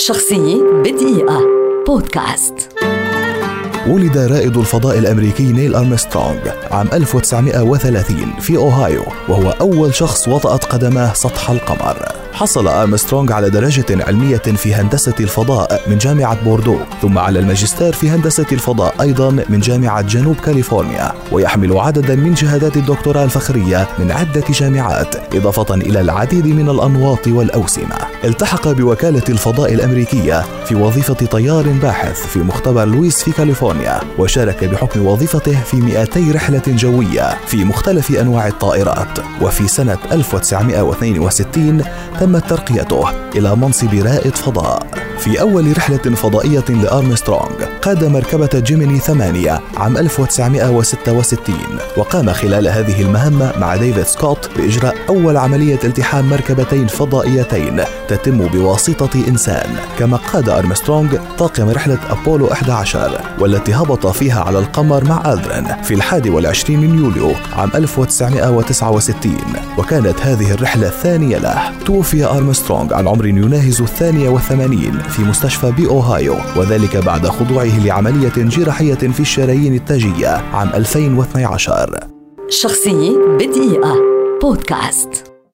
شخصية بدقيقة. بودكاست. ولد رائد الفضاء الأمريكي نيل أرمسترونغ عام 1930 في أوهايو وهو أول شخص وطأت قدماه سطح القمر. حصل أرمسترونغ على درجة علمية في هندسة الفضاء من جامعة بوردو ثم على الماجستير في هندسة الفضاء أيضا من جامعة جنوب كاليفورنيا ويحمل عددا من شهادات الدكتوراه الفخرية من عدة جامعات إضافة إلى العديد من الأنواط والأوسمة. التحق بوكالة الفضاء الأمريكية في وظيفة طيار باحث في مختبر لويس في كاليفورنيا وشارك بحكم وظيفته في 200 رحلة جوية في مختلف أنواع الطائرات. وفي سنة 1962 تمت ترقيته إلى منصب رائد فضاء. في أول رحلة فضائية لأرمسترونغ قاد مركبة جيميني ثمانية عام 1966 وقام خلال هذه المهمة مع ديفيد سكوت بإجراء أول عملية التحام مركبتين فضائيتين تتم بواسطة إنسان. كما قاد أرمسترونغ طاقم رحلة أبولو 11 والتي هبط فيها على القمر مع ألدرين في الحادي والعشرين من يوليو عام 1969 وكانت هذه الرحلة الثانية له. توفي أرمسترونغ عن عمر يناهز الثانية والثمانين. في مستشفى بأوهايو وذلك بعد خضوعه لعملية جراحية في الشرايين التاجية عام 2012 شخصية بدقيقة. بودكاست.